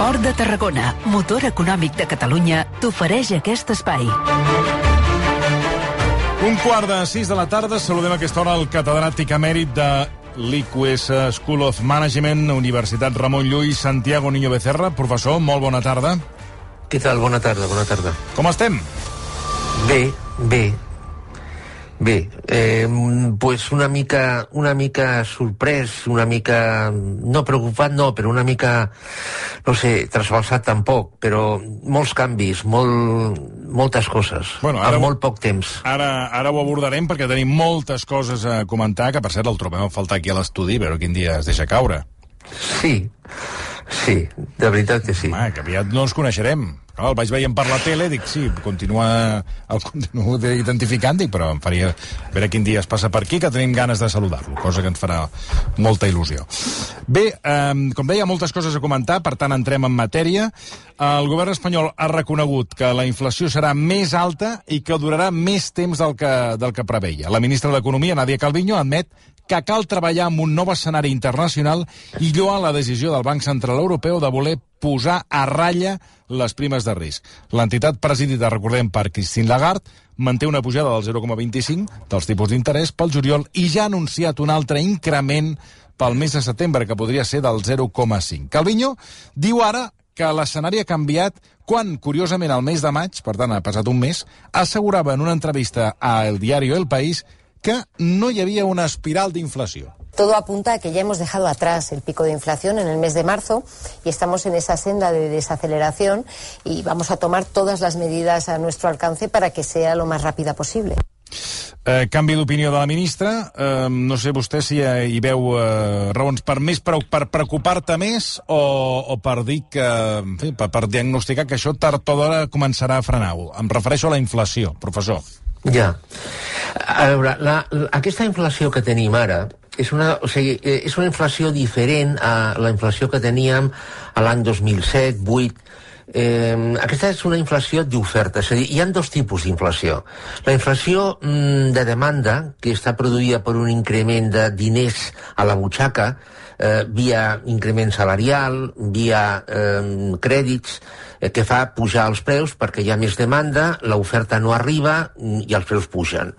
Port de Tarragona, motor econòmic de Catalunya, t'ofereix aquest espai. Un quart de sis de la tarda, saludem a aquesta hora el catedràtic emèrit de l'IQS School of Management, Universitat Ramon Llull, Santiago Niño Becerra. Professor, molt bona tarda. Què tal? Bona tarda, bona tarda. Com estem? Bé, bé. Bé, eh, pues una mica, una mica sorprès, una mica, no preocupat no, però una mica, no sé, trasbalsat tampoc, però molts canvis, molt, moltes coses, Bueno, ara- en molt poc temps. Ara, ara ho abordarem perquè tenim moltes coses a comentar, que per cert el trobem a faltar aquí a l'estudi, veure quin dia es deixa caure. Sí, sí, de veritat que sí. Home, que aviat no ens coneixerem. Clar, el vaig veient per la tele, dic, sí, continua, el continuo identificant, dic, però em faria veure quin dia es passa per aquí, que tenim ganes de saludar-lo, cosa que ens farà molta il·lusió. Bé, eh, com deia, moltes coses a comentar, per tant, entrem en matèria. El govern espanyol ha reconegut que la inflació serà més alta i que durarà més temps del que, del que preveia. La ministra d'Economia, Nadia Calviño, admet que cal treballar amb un nou escenari internacional i lloar la decisió del Banc Central Europeu de voler posar a ratlla les primes de risc. L'entitat presidida, recordem, per Christine Lagarde, manté una pujada del 0,25 dels tipus d'interès pel juliol i ja ha anunciat un altre increment pel mes de setembre, que podria ser del 0,5. Calviño diu ara que l'escenari ha canviat quan, curiosament, al mes de maig, per tant, ha passat un mes, assegurava en una entrevista a El Diario El País que no hi havia una espiral d'inflació. Todo apunta a que ya hemos dejado atrás el pico de inflación en el mes de marzo y estamos en esa senda de desaceleración y vamos a tomar todas las medidas a nuestro alcance para que sea lo más rápida posible. Eh, canvi d'opinió de la ministra. Eh, no sé vostè si eh, hi veu eh, raons per més per, per preocupar-te més o, o per dir que, en fi, per, per diagnosticar que això tard o d'hora començarà a frenar. Em refereixo a la inflació, professor. Ja. A veure, la, la, aquesta inflació que tenim ara és una, o sigui, eh, és una inflació diferent a la inflació que teníem a l'any 2007, 2008, Eh, aquesta és una inflació d'oferta, és a dir, hi ha dos tipus d'inflació. La inflació mm, de demanda, que està produïda per un increment de diners a la butxaca, eh, via increment salarial, via eh, crèdits, que fa pujar els preus perquè hi ha més demanda, l'oferta no arriba mm, i els preus pugen.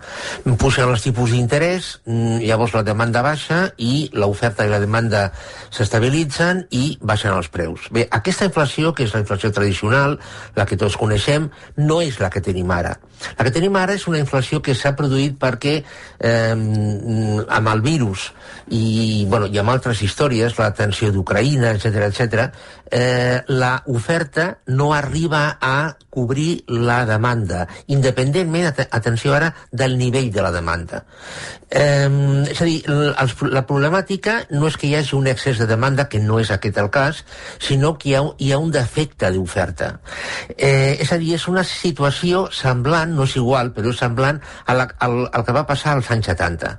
Pugen els tipus d'interès, mm, llavors la demanda baixa i l'oferta i la demanda s'estabilitzen i baixen els preus. Bé, aquesta inflació, que és la inflació tradicional, la que tots coneixem, no és la que tenim ara. La que tenim ara és una inflació que s'ha produït perquè eh, amb el virus i, bueno, i amb altres històries, la tensió d'Ucraïna, etc etc, eh, la oferta no arriba a cobrir la demanda, independentment, at atenció ara, del nivell de la demanda. Eh, és a dir, la problemàtica no és que hi hagi un excés de demanda, que no és aquest el cas, sinó que hi ha, hi ha un defecte d'oferta. Eh, és a dir, és una situació semblant, no és igual, però és semblant a la, al, al que va passar als anys 70.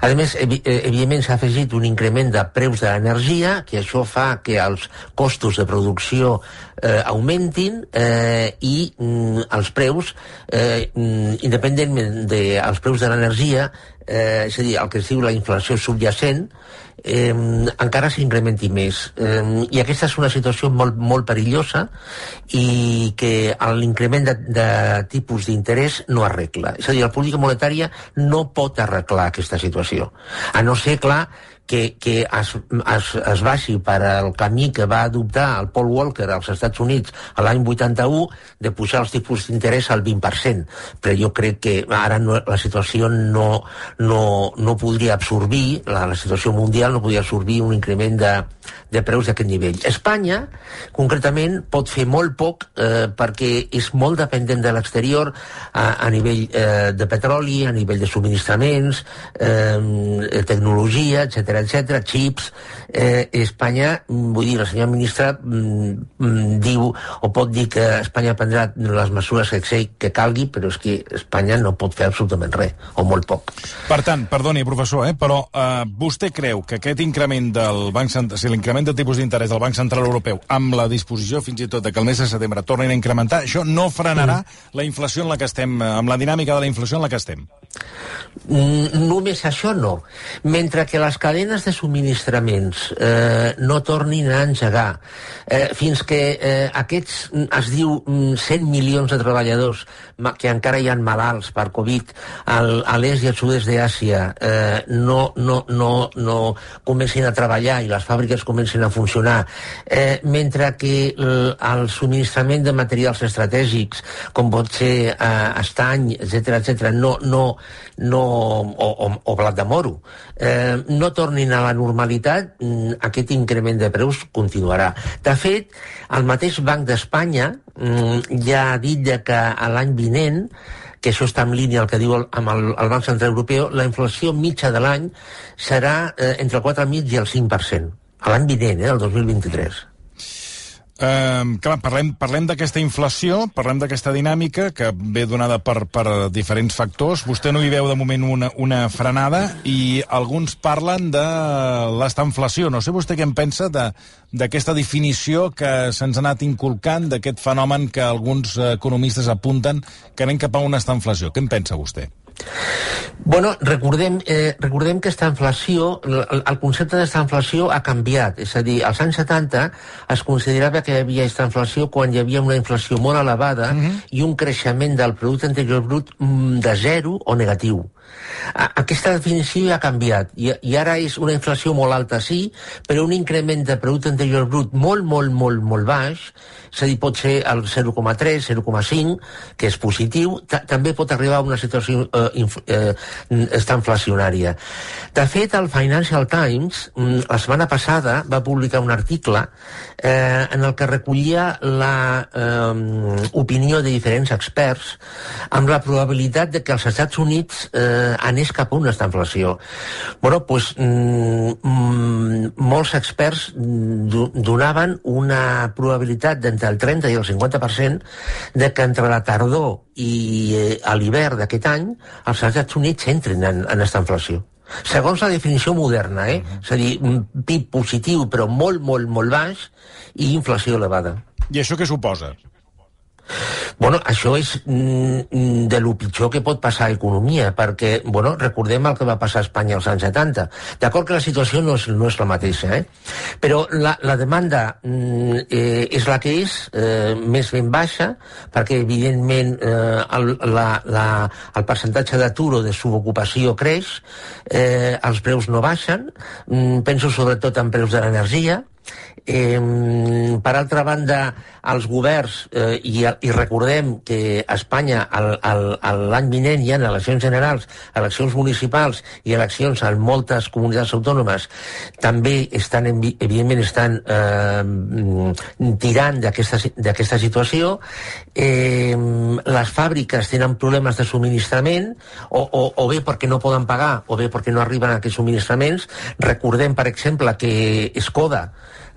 A més, evi, eh, evidentment s'ha afegit un increment de preus de l'energia, que això fa que els costos de producció eh, augmentin eh, i mm, els preus, eh, mm, independentment dels preus de l'energia, eh, és a dir, el que es diu la inflació subjacent, eh, encara s'incrementi més. Eh, I aquesta és una situació molt, molt perillosa i que l'increment de, de tipus d'interès no arregla. És a dir, la política monetària no pot arreglar aquesta situació. A no ser, clar, que, que es, es, es baixi per al camí que va adoptar el Paul Walker als Estats Units a l'any 81 de pujar els tipus d'interès al 20%. Però jo crec que ara no, la situació no, no, no podria absorbir, la, la situació mundial no podria absorbir un increment de, de preus d'aquest nivell. Espanya, concretament, pot fer molt poc eh, perquè és molt dependent de l'exterior a, a nivell eh, de petroli, a nivell de subministraments, eh, tecnologia, etc etc, xips, eh, Espanya, mm, vull dir, la senyora ministra mm, mm, diu, o pot dir que Espanya prendrà les mesures que, que calgui, però és que Espanya no pot fer absolutament res, o molt poc. Per tant, perdoni, professor, eh, però eh, vostè creu que aquest increment del Banc Central, si l'increment de tipus d'interès del Banc Central Europeu amb la disposició fins i tot de que el mes de setembre tornin a incrementar, això no frenarà mm. la inflació en la que estem, amb la dinàmica de la inflació en la que estem? Mm, només això no. Mentre que les cadenes de subministraments eh, no tornin a engegar, eh, fins que eh, aquests, es diu, 100 milions de treballadors que encara hi ha malalts per Covid al, a l'est i al sud-est d'Àsia eh, no, no, no, no comencin a treballar i les fàbriques comencin a funcionar, eh, mentre que el, el subministrament de materials estratègics, com pot ser eh, estany, etc etc, no, no, no, o, o, o blat de moro, eh, no tornin a la normalitat, mm, aquest increment de preus continuarà. De fet, el mateix Banc d'Espanya mm, ja ha dit que l'any vinent que això està en línia el que diu el, amb el, el Banc Central Europeu, la inflació mitja de l'any serà eh, entre el 4,5 i el 5%. A l'any vinent, eh, el 2023. Uh, clar, parlem, parlem d'aquesta inflació, parlem d'aquesta dinàmica que ve donada per, per diferents factors. Vostè no hi veu de moment una, una frenada i alguns parlen de l'estanflació. No sé vostè què en pensa d'aquesta de, definició que se'ns ha anat inculcant, d'aquest fenomen que alguns economistes apunten que anem cap a una estanflació. Què en pensa vostè? Bueno, recordem, eh, recordem que aquesta inflació, el, el concepte d'esta inflació ha canviat. És a dir, als anys 70 es considerava que hi havia aquesta inflació quan hi havia una inflació molt elevada mhm. -huh. i un creixement del producte interior brut mm, de zero o negatiu. Aquesta definició ja ha canviat i, i ara és una inflació molt alta, sí, però un increment de producte interior brut molt, molt, molt, molt baix és a dir, pot ser el 0,3, 0,5, que és positiu, també pot arribar a una situació eh, eh, inflacionària. De fet, el Financial Times, mm, la setmana passada, va publicar un article eh, en el que recollia la eh, opinió de diferents experts amb la probabilitat de que els Estats Units eh, anés cap a una inflació. Bueno, pues, mm, mm, molts experts donaven una probabilitat de entre el 30 i el 50% de que entre la tardor i eh, a l'hivern d'aquest any els Estats Units entrin en, en aquesta inflació. Segons la definició moderna, eh? És a dir, un PIB positiu però molt, molt, molt baix i inflació elevada. I això què suposa? Bueno, això és mm, de lo pitjor que pot passar a l'economia, perquè, bueno, recordem el que va passar a Espanya als anys 70. D'acord que la situació no és, no és la mateixa, eh? Però la, la demanda mm, eh, és la que és, eh, més ben baixa, perquè, evidentment, eh, el, la, la, el percentatge d'atur o de subocupació creix, eh, els preus no baixen, mm, penso sobretot en preus de l'energia, Eh, per altra banda, els governs, eh, i, i recordem que a Espanya l'any vinent hi ha eleccions generals, eleccions municipals i eleccions en moltes comunitats autònomes, també estan, evidentment, estan eh, tirant d'aquesta situació. Eh, les fàbriques tenen problemes de subministrament, o, o, o bé perquè no poden pagar, o bé perquè no arriben a aquests subministraments. Recordem, per exemple, que Skoda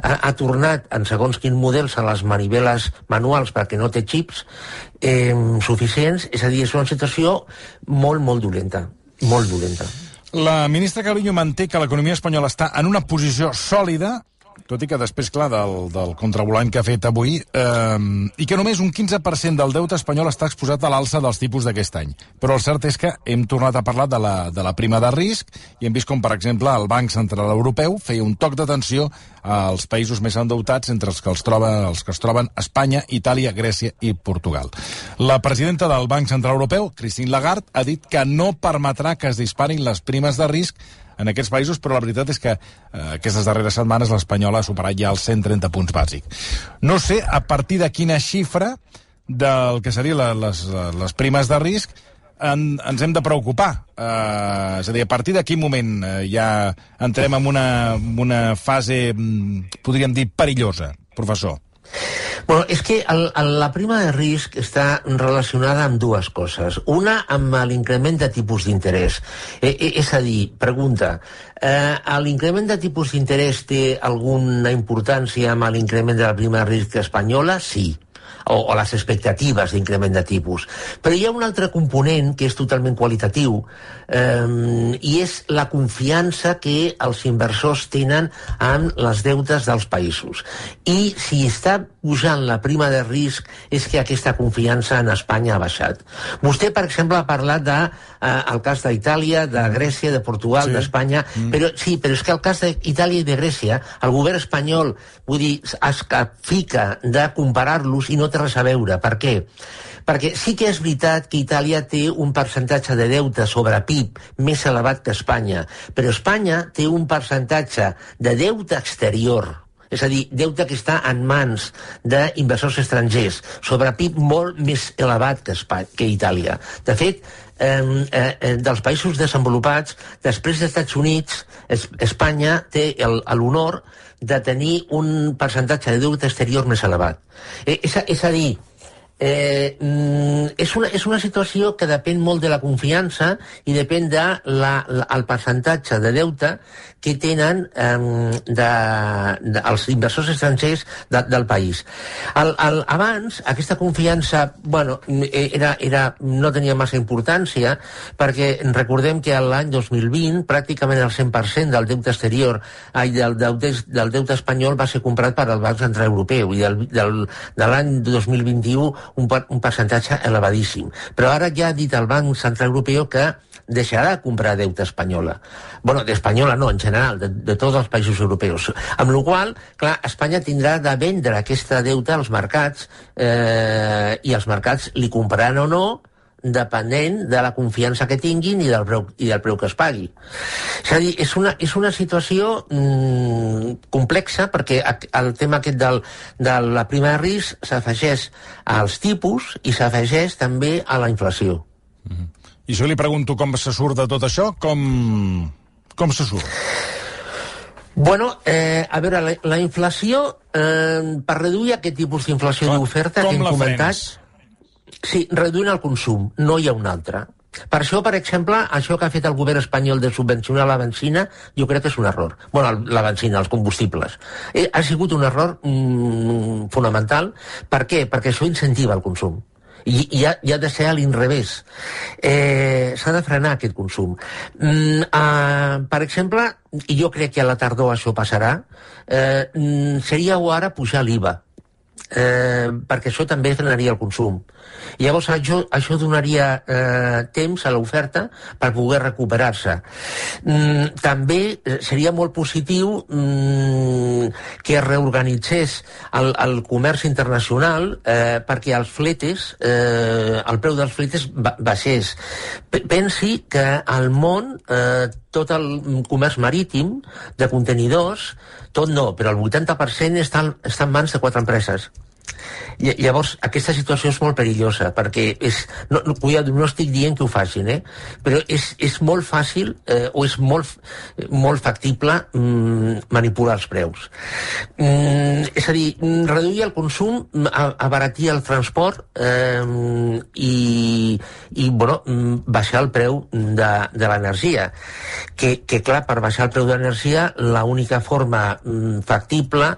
ha, ha tornat en segons quin models a les maniveles manuals perquè no té xips eh, suficients, és a dir, és una situació molt, molt dolenta, molt dolenta. La ministra Calviño manté que l'economia espanyola està en una posició sòlida tot i que després, clar, del, del contravolant que ha fet avui, eh, i que només un 15% del deute espanyol està exposat a l'alça dels tipus d'aquest any. Però el cert és que hem tornat a parlar de la, de la prima de risc i hem vist com, per exemple, el Banc Central Europeu feia un toc d'atenció als països més endeutats, entre els que, els, troba, els que es troben Espanya, Itàlia, Grècia i Portugal. La presidenta del Banc Central Europeu, Christine Lagarde, ha dit que no permetrà que es disparin les primes de risc en aquests països, però la veritat és que eh, aquestes darreres setmanes l'Espanyola ha superat ja els 130 punts bàsics. No sé a partir de quina xifra del que serien les, les primes de risc en, ens hem de preocupar. Eh, és a dir, a partir de quin moment eh, ja entrem en una, en una fase, mm, podríem dir, perillosa, professor? Bueno, és que el, el, la prima de risc està relacionada amb dues coses. Una, amb l'increment de tipus d'interès. E, e, és a dir, pregunta, eh, l'increment de tipus d'interès té alguna importància amb l'increment de la prima de risc espanyola? Sí. O, o les expectatives d'increment de tipus. Però hi ha un altre component que és totalment qualitatiu eh, i és la confiança que els inversors tenen en les deutes dels països. I si està pujant la prima de risc és que aquesta confiança en Espanya ha baixat. Vostè, per exemple, ha parlat de eh, el cas d'Itàlia, de Grècia, de Portugal, sí. d'Espanya, mm. però sí, però és que el cas d'Itàlia i de Grècia, el govern espanyol, vull dir, es fica de comparar-los i no té res a veure. Per què? Perquè sí que és veritat que Itàlia té un percentatge de deute sobre PIB més elevat que Espanya, però Espanya té un percentatge de deute exterior és a dir, deute que està en mans d'inversors estrangers, sobre PIB molt més elevat que, Espanya, que Itàlia. De fet, eh, eh, dels països desenvolupats, després dels Estats Units, es, Espanya té l'honor de tenir un percentatge de deute exterior més elevat. Eh, és, a, és a dir, Eh, mm, és, una, és una situació que depèn molt de la confiança i depèn de la, la, el percentatge de deute que tenen eh, de, de, els inversors estrangers de, del país. El, el, abans, aquesta confiança bueno, era, era, no tenia massa importància perquè recordem que l'any 2020 pràcticament el 100% del deute exterior ai, del, del, del deute espanyol va ser comprat per al Banc Central Europeu i del, del, de l'any 2021 un, un percentatge elevadíssim. Però ara ja ha dit el Banc Central Europeu que deixarà de comprar deute espanyola. bueno, d'espanyola no, en general, de, de tots els països europeus. Amb la qual clar, Espanya tindrà de vendre aquesta deute als mercats eh, i els mercats li compraran o no depenent de la confiança que tinguin i del preu, i del preu que es pagui. És a dir, és una, és una situació mm, complexa perquè el tema aquest del, de la prima de risc s'afegeix als tipus i s'afegeix també a la inflació. Mm -hmm. I jo li pregunto com se surt de tot això, com, com se surt? Bueno, eh, a veure, la, la inflació, eh, per reduir aquest tipus d'inflació d'oferta que hem comentat... Frenes? Sí, reduint el consum, no hi ha un altre. Per això, per exemple, això que ha fet el govern espanyol de subvencionar la benzina, jo crec que és un error. bueno, la benzina, els combustibles. Eh, ha sigut un error mm, fonamental. Per què? Perquè això incentiva el consum i, i, ha, i ha de ser a l'inrevés. Eh, S'ha de frenar aquest consum. Mm, uh, per exemple, i jo crec que a la tardor això passarà, eh, mm, seria ara pujar l'IVA eh, perquè això també frenaria el consum. I llavors això, això donaria eh, temps a l'oferta per poder recuperar-se. Mm, també eh, seria molt positiu mm, que es reorganitzés el, el comerç internacional eh, perquè els fletes, eh, el preu dels fletes baixés. Pensi que al món eh, tot el comerç marítim de contenidors, tot no, però el 80% està, està en mans de quatre empreses. Llavors, aquesta situació és molt perillosa, perquè és, no, no, no estic dient que ho facin, eh? però és, és molt fàcil eh, o és molt, molt factible mm, manipular els preus. Mm, és a dir, reduir el consum, abaratir el transport eh, i, i bueno, baixar el preu de, de l'energia. Que, que, clar, per baixar el preu de l'energia, l'única forma mm, factible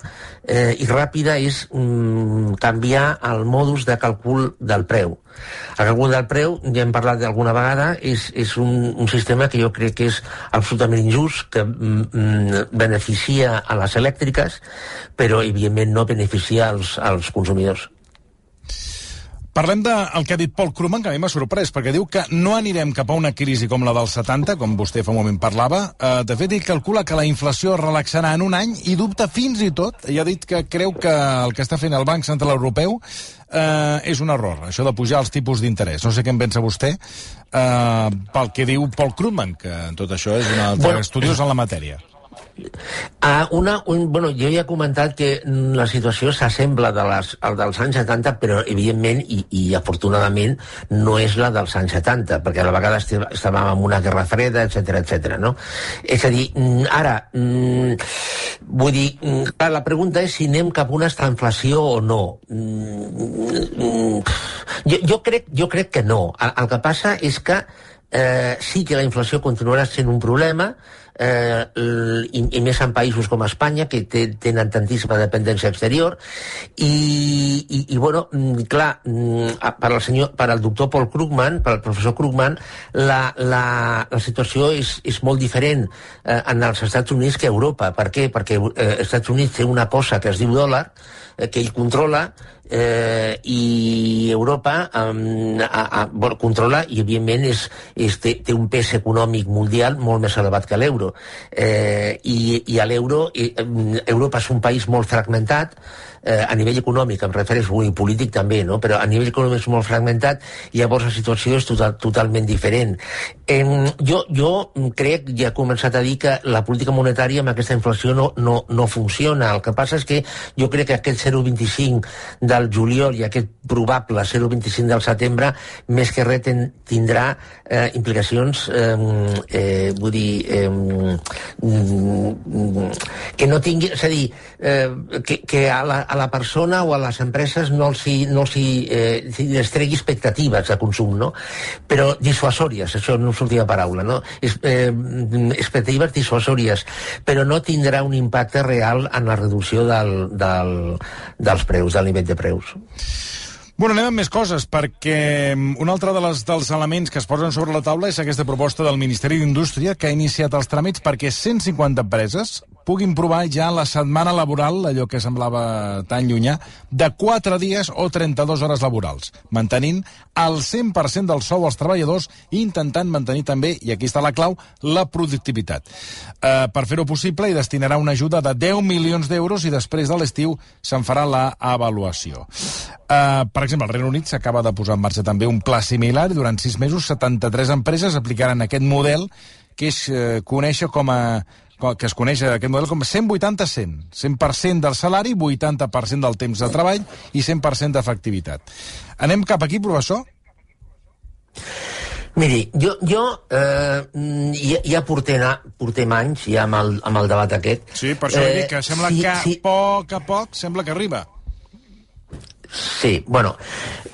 eh, i ràpida és mm, canviar el modus de càlcul del preu. El càlcul del preu, ja hem parlat d'alguna vegada, és, és un, un sistema que jo crec que és absolutament injust, que mm, mm beneficia a les elèctriques, però evidentment no beneficia als, als consumidors. Parlem del que ha dit Paul Krugman, que a mi m'ha sorprès, perquè diu que no anirem cap a una crisi com la dels 70, com vostè fa un moment parlava. Eh, de fet, ell calcula que la inflació relaxarà en un any i dubta fins i tot, i ha dit que creu que el que està fent el Banc Central Europeu eh, és un error, això de pujar els tipus d'interès. No sé què en pensa vostè, eh, pel que diu Paul Krugman, que tot això és un altre bueno, estudiós en la matèria. Uh, una, un, bueno, jo ja he comentat que la situació s'assembla de les, al dels anys 70, però evidentment i, i afortunadament no és la dels anys 70, perquè a la vegada estàvem en una guerra freda, etc etc. no? És a dir, mm, ara, mm, vull dir, mm, clar, la pregunta és si anem cap a una estanflació o no. Jo, jo, crec, jo crec que no. El, el que passa és que eh, sí que la inflació continuarà sent un problema, eh, i, i més en països com Espanya, que té, tenen tantíssima dependència exterior, i, i, i bueno, mm, clar, mm, per al, senyor, per al doctor Paul Krugman, per al professor Krugman, la, la, la situació és, és molt diferent eh, en els Estats Units que a Europa. Per què? Perquè eh, els Estats Units té una cosa que es diu dòlar, eh, que ell controla, eh, i Europa um, a, a, bueno, controla i evidentment és, és, té, té un pes econòmic mundial molt més elevat que l'euro eh, i, i a l'euro eh, Europa és un país molt fragmentat eh, a nivell econòmic, em refereixo i polític també, no? però a nivell econòmic és molt fragmentat i llavors la situació és total, totalment diferent. Eh, jo, jo crec, ja he començat a dir que la política monetària amb aquesta inflació no, no, no funciona. El que passa és que jo crec que aquest 0,25 del juliol i aquest probable 0,25 del setembre més que res ten, tindrà eh, implicacions eh, eh, vull dir eh, que no tingui, és a dir eh, que, que a la, a la persona o a les empreses no els hi, no els hi, eh, els tregui expectatives de consum, no? Però dissuasòries, això no sortia paraula, no? Es, eh, expectatives dissuasòries, però no tindrà un impacte real en la reducció del, del, dels preus, del nivell de preus. Bueno, anem amb més coses, perquè mm, un altre de les, dels elements que es posen sobre la taula és aquesta proposta del Ministeri d'Indústria que ha iniciat els tràmits perquè 150 empreses puguin provar ja la setmana laboral, allò que semblava tan llunyà, de 4 dies o 32 hores laborals, mantenint el 100% del sou als treballadors i intentant mantenir també, i aquí està la clau, la productivitat. Eh, per fer-ho possible, hi destinarà una ajuda de 10 milions d'euros i després de l'estiu se'n farà la avaluació. Eh, per exemple, al Regne Unit s'acaba de posar en marxa també un pla similar i durant 6 mesos 73 empreses aplicaran aquest model que és eh, conèixer com a que es coneix aquest model com 180-100. 100% del salari, 80% del temps de treball i 100% d'efectivitat. Anem cap aquí, professor? Miri, jo, jo eh, ja, ja portem, portem anys ja amb el, amb el debat aquest. Sí, per això eh, dic que sembla sí, que a sí. poc a poc sembla que arriba. Sí, bueno,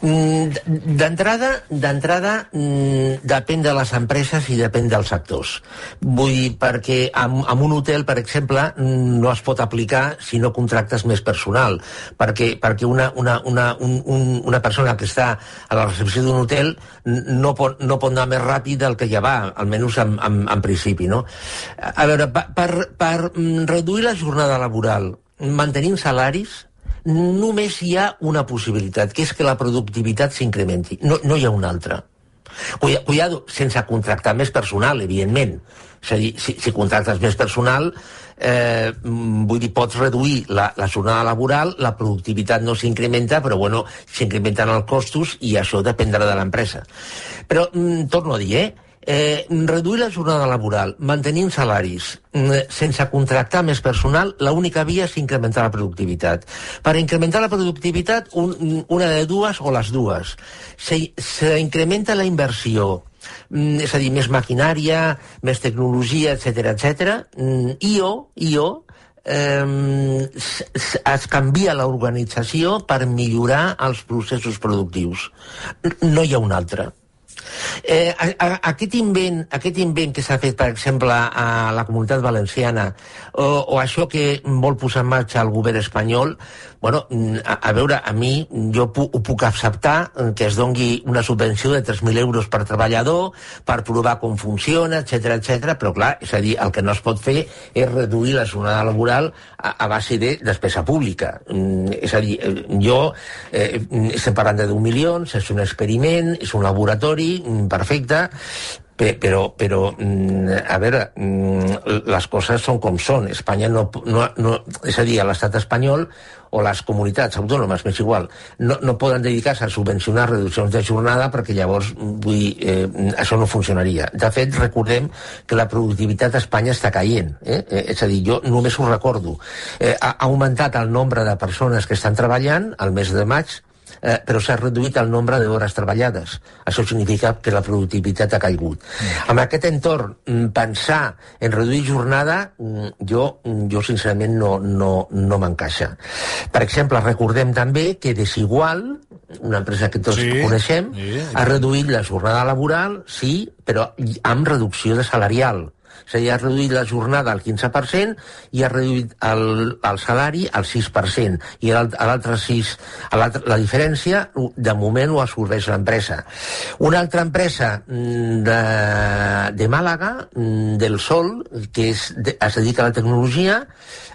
mm, d'entrada, d'entrada mm, depèn de les empreses i depèn dels sectors. Vull dir, perquè en, en un hotel, per exemple, mm, no es pot aplicar si no contractes més personal, perquè, perquè una, una, una, un, un, una persona que està a la recepció d'un hotel no pot, no pot anar més ràpid del que ja va, almenys en, en, en principi, no? A veure, per, per reduir la jornada laboral mantenint salaris, només hi ha una possibilitat, que és que la productivitat s'incrementi. No, no hi ha una altra. Cuidado, sense contractar més personal, evidentment. És a dir, si, si contractes més personal, eh, vull dir, pots reduir la, la jornada laboral, la productivitat no s'incrementa, però bueno, s'incrementen els costos i això dependrà de l'empresa. Però, mm, torno a dir, eh, eh, reduir la jornada laboral, mantenint salaris, mm, sense contractar més personal, l'única via és incrementar la productivitat. Per incrementar la productivitat, un, una de dues o les dues. S'incrementa la inversió, mm, és a dir, més maquinària, més tecnologia, etc etc. I o, i o eh, es canvia l'organització per millorar els processos productius. No hi ha un altre. Eh, a, a, aquest, invent, aquest invent que s'ha fet, per exemple, a la comunitat valenciana, o, o això que vol posar en marxa el govern espanyol, bueno, a, a veure, a mi jo pu, ho puc acceptar que es dongui una subvenció de 3.000 euros per treballador, per provar com funciona, etc etc. però clar, és a dir, el que no es pot fer és reduir la jornada laboral a, a base de despesa pública. Mm, és a dir, eh, jo eh, estem parlant de 10 milions, és un experiment, és un laboratori, Mm, perfecte, però, però mm, a veure, mm, les coses són com són. Espanya no, no, no és a dir, l'estat espanyol o les comunitats autònomes, més igual, no, no poden dedicar-se a subvencionar reduccions de jornada perquè llavors, vull eh, això no funcionaria. De fet, recordem que la productivitat a Espanya està caient. Eh? eh és a dir, jo només ho recordo. Eh, ha augmentat el nombre de persones que estan treballant al mes de maig eh, però s'ha reduït el nombre d'hores treballades. Això significa que la productivitat ha caigut. Mm. Amb aquest entorn, mm, pensar en reduir jornada, mm, jo, mm, jo sincerament no, no, no m'encaixa. Per exemple, recordem també que Desigual, una empresa que tots sí, coneixem, sí, ha reduït la jornada laboral, sí, però amb reducció de salarial És a dir, ha reduït la jornada al 15% i ha reduït el, el salari al 6%. I l'altre 6, la diferència, de moment, ho absorbeix l'empresa. Una altra empresa mm, de, de Màlaga, mm, del Sol, que és, es dedica a la tecnologia,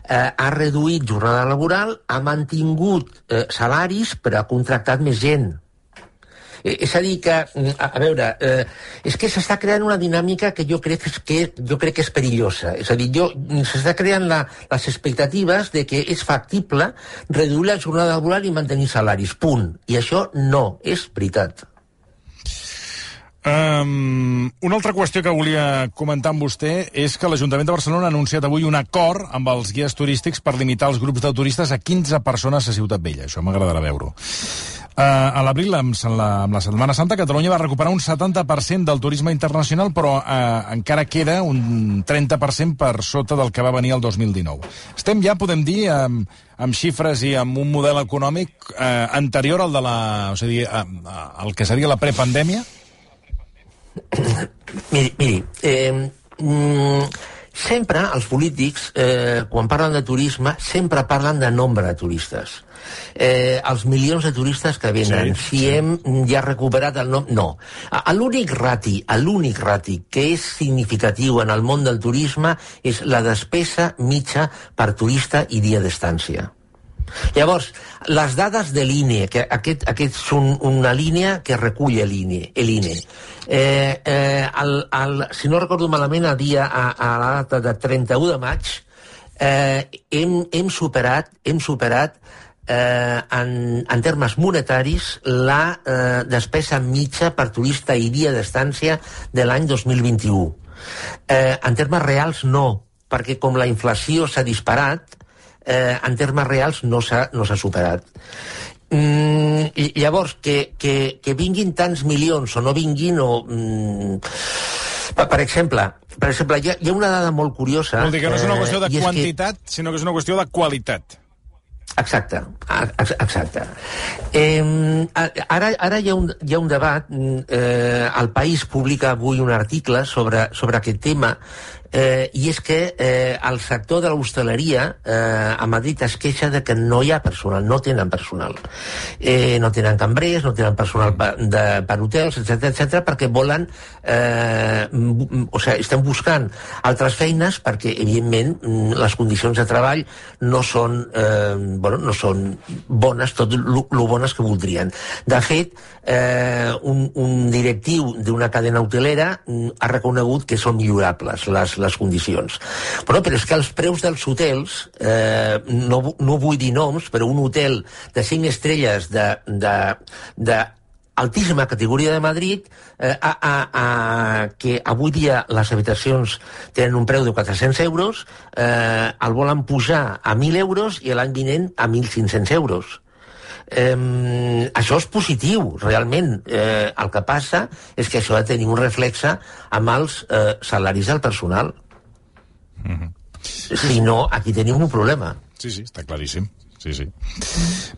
eh, ha reduït jornada laboral, ha mantingut eh, salaris, però ha contractat més gent és a dir, que, mm, a, a veure, eh, és que s'està creant una dinàmica que jo crec que, jo crec que és perillosa. És a dir, mm, s'està creant la, les expectatives de que és factible reduir la jornada laboral i mantenir salaris, punt. I això no és veritat. Um, una altra qüestió que volia comentar amb vostè és que l'Ajuntament de Barcelona ha anunciat avui un acord amb els guies turístics per limitar els grups de turistes a 15 persones a Ciutat Vella. Això m'agradarà veure-ho. Uh, a l'abril, amb, la, amb la Setmana Santa, Catalunya va recuperar un 70% del turisme internacional, però uh, encara queda un 30% per sota del que va venir el 2019. Estem ja, podem dir, amb, amb xifres i amb un model econòmic uh, anterior al de la... O sigui, uh, el que seria la prepandèmia? Miri, miri eh, mm, sempre els polítics, eh, quan parlen de turisme, sempre parlen de nombre de turistes eh, els milions de turistes que venen, sí, si sí. hem ja recuperat el nom... No. L'únic rati, l'únic rati que és significatiu en el món del turisme és la despesa mitja per turista i dia d'estància. Llavors, les dades de l'INE, que aquest, aquest són una línia que recull l'INE, l'INE. Eh, eh, el, el, si no recordo malament, el dia, a, a la data de 31 de maig, eh, hem, hem superat, hem superat eh, en, en termes monetaris la eh, despesa mitja per turista i dia d'estància de l'any 2021. Eh, en termes reals no, perquè com la inflació s'ha disparat, eh, en termes reals no s'ha no superat. Mm, llavors, que, que, que vinguin tants milions o no vinguin, o, mm, per, per exemple, per exemple, hi ha, hi ha una dada molt curiosa... Vol dir que no és una qüestió de eh, quantitat, que... sinó que és una qüestió de qualitat. Exacte, exacte. Eh, ara ara hi, ha un, hi ha un debat, eh, el País publica avui un article sobre, sobre aquest tema eh, i és que eh, el sector de l'hostaleria eh, a Madrid es queixa de que no hi ha personal, no tenen personal. Eh, no tenen cambrers, no tenen personal per, de, per hotels, etc etc perquè volen, eh, o sigui, estem buscant altres feines perquè, evidentment, les condicions de treball no són, eh, bueno, no són bones, tot lo bones que voldrien. De fet, eh, un, un directiu d'una cadena hotelera ha reconegut que són millorables les, les condicions. Però, però és que els preus dels hotels, eh, no, no vull dir noms, però un hotel de 5 estrelles de, de, de altíssima categoria de Madrid, eh, a, a, a, que avui dia les habitacions tenen un preu de 400 euros, eh, el volen pujar a 1.000 euros i l'any vinent a 1.500 euros. Eh, això és positiu, realment. Eh, el que passa és que això ha de tenir un reflexe amb els eh, salaris del personal. Mm -hmm. Si no, aquí tenim un problema. Sí, sí, està claríssim. Sí, sí.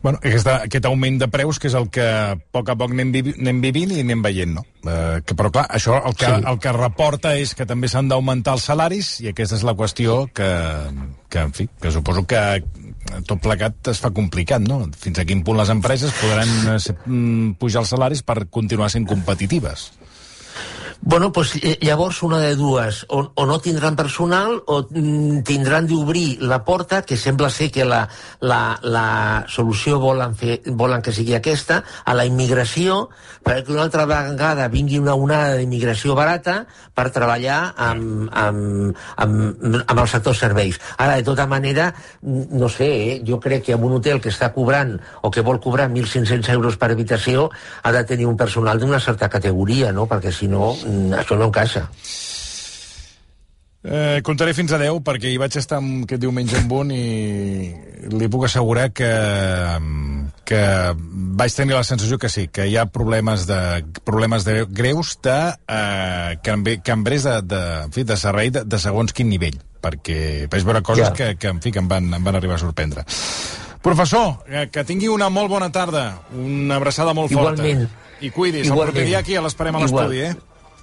Bueno, aquesta, aquest augment de preus, que és el que a poc a poc anem, vi anem vivint i anem veient, no? Eh, que, però, clar, això el que, sí. el que reporta és que també s'han d'augmentar els salaris i aquesta és la qüestió que, que, en fi, que suposo que tot plegat es fa complicat, no? Fins a quin punt les empreses podran eh, mm, pujar els salaris per continuar sent competitives? Bueno, pues, eh, llavors una de dues, o, o no tindran personal o mm, tindran d'obrir la porta, que sembla ser que la, la, la solució volen, fer, volen que sigui aquesta, a la immigració, perquè una altra vegada vingui una onada d'immigració barata per treballar amb, amb, amb, amb el sector serveis. Ara, de tota manera, no sé, eh, jo crec que en un hotel que està cobrant o que vol cobrar 1.500 euros per habitació ha de tenir un personal d'una certa categoria, no? perquè si no això no encaixa. Eh, comptaré fins a 10 perquè hi vaig estar aquest diumenge amb un i li puc assegurar que, que vaig tenir la sensació que sí, que hi ha problemes de, problemes de greus de eh, cambrers de, de, en fi, de servei de, de segons quin nivell perquè vaig veure coses ja. que, que, en fi, que em van, em van arribar a sorprendre. Professor, que, que tingui una molt bona tarda, una abraçada molt Igualment. forta. I cuidis, Igualment. el proper dia aquí l'esperem a l'estudi, eh?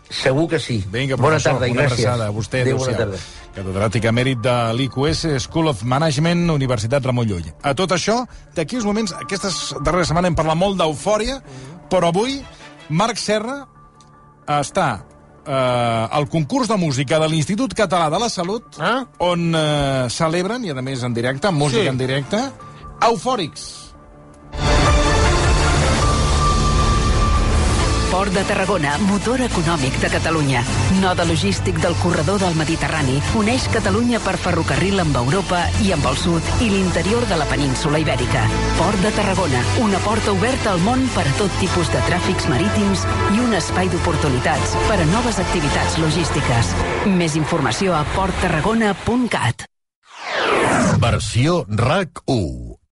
Segur que sí. Vinga, bona tarda i una gràcies. abraçada a vostè. Adéu, bona tarda. Catedràtic emèrit de l'IQS School of Management, Universitat Ramon Llull. A tot això, d'aquí uns moments, aquestes darreres setmanes hem parlat molt d'eufòria, però avui Marc Serra està eh, al concurs de música de l'Institut Català de la Salut, Ah? on eh, celebren, i a més en directe, música Sí. en directe, eufòrics. Port de Tarragona, motor econòmic de Catalunya. Node logístic del corredor del Mediterrani. Uneix Catalunya per ferrocarril amb Europa i amb el sud i l'interior de la península Ibèrica. Port de Tarragona, una porta oberta al món per a tot tipus de tràfics marítims i un espai d'oportunitats per a noves activitats logístiques. Més informació a porttarragona.cat. Versió RAC 1